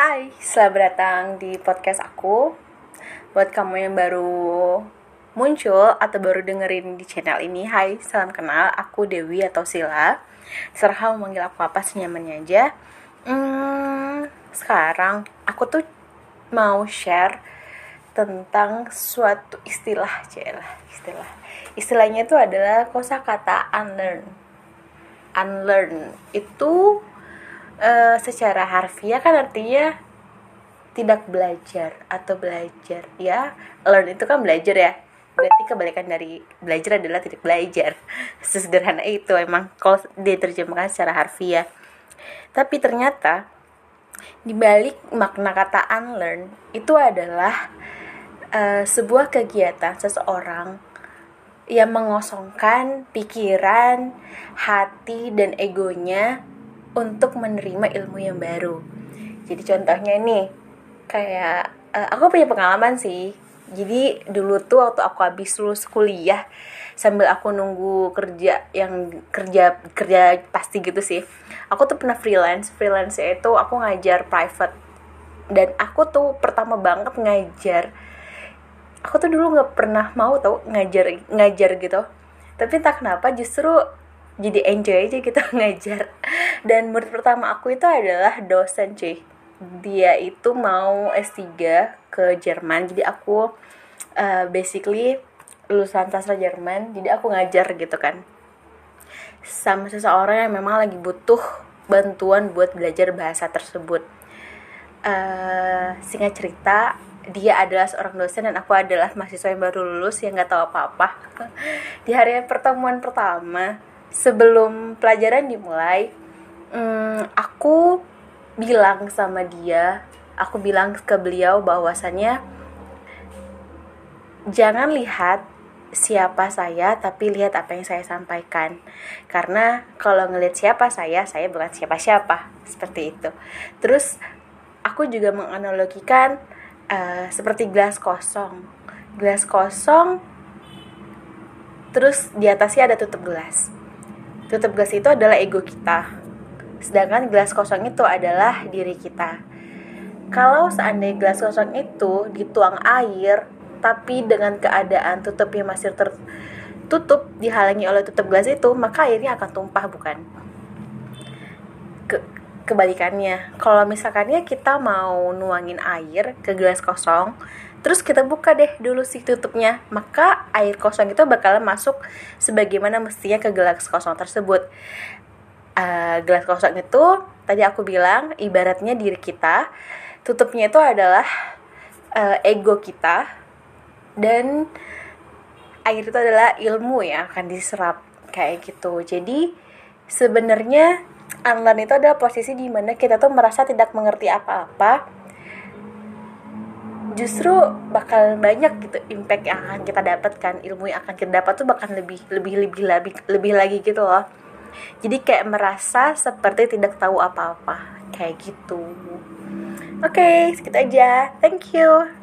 Hai, selamat datang di podcast aku. Buat kamu yang baru muncul atau baru dengerin di channel ini, hai, salam kenal. Aku Dewi atau Sila. Serah mau manggil aku apa senyamannya aja. Hmm, sekarang aku tuh mau share tentang suatu istilah, celah, istilah. Istilahnya itu adalah kosakata unlearn. Unlearn itu uh, secara harfiah kan artinya tidak belajar atau belajar ya. Learn itu kan belajar ya. Berarti kebalikan dari belajar adalah tidak belajar. Sesederhana itu emang kalau diterjemahkan secara harfiah. Tapi ternyata dibalik makna kata unlearn itu adalah uh, sebuah kegiatan seseorang yang mengosongkan pikiran, hati, dan egonya untuk menerima ilmu yang baru. Jadi contohnya nih, kayak uh, aku punya pengalaman sih. Jadi dulu tuh waktu aku habis lulus kuliah sambil aku nunggu kerja yang kerja kerja pasti gitu sih. Aku tuh pernah freelance. Freelance itu aku ngajar private. Dan aku tuh pertama banget ngajar. Aku tuh dulu nggak pernah mau tau ngajar ngajar gitu. Tapi tak kenapa justru jadi enjoy aja gitu ngajar. Dan murid pertama aku itu adalah dosen cuy. Dia itu mau S3 ke Jerman. Jadi aku uh, basically lulusan sastra Jerman. Jadi aku ngajar gitu kan. Sama seseorang yang memang lagi butuh bantuan buat belajar bahasa tersebut. Uh, singkat cerita dia adalah seorang dosen dan aku adalah mahasiswa yang baru lulus yang nggak tahu apa-apa. Di hari pertemuan pertama sebelum pelajaran dimulai hmm, aku bilang sama dia aku bilang ke beliau bahwasannya jangan lihat siapa saya tapi lihat apa yang saya sampaikan. Karena kalau ngelihat siapa saya saya bukan siapa-siapa. Seperti itu. Terus aku juga menganalogikan uh, seperti gelas kosong. Gelas kosong terus di atasnya ada tutup gelas tutup gelas itu adalah ego kita. Sedangkan gelas kosong itu adalah diri kita. Kalau seandainya gelas kosong itu dituang air tapi dengan keadaan tutupnya masih tertutup dihalangi oleh tutup gelas itu maka airnya akan tumpah bukan kebalikannya. Kalau misalkannya kita mau nuangin air ke gelas kosong terus kita buka deh dulu si tutupnya maka air kosong itu bakalan masuk sebagaimana mestinya ke gelas kosong tersebut. Uh, gelas kosong itu tadi aku bilang ibaratnya diri kita tutupnya itu adalah uh, ego kita dan air itu adalah ilmu yang akan diserap kayak gitu. Jadi sebenarnya unlearn itu adalah posisi di mana kita tuh merasa tidak mengerti apa-apa. Justru bakal banyak gitu impact yang akan kita dapatkan ilmu yang akan kita dapat tuh bakal lebih lebih lebih lebih lebih lagi gitu loh. Jadi kayak merasa seperti tidak tahu apa-apa. Kayak gitu. Oke okay, segitu aja. Thank you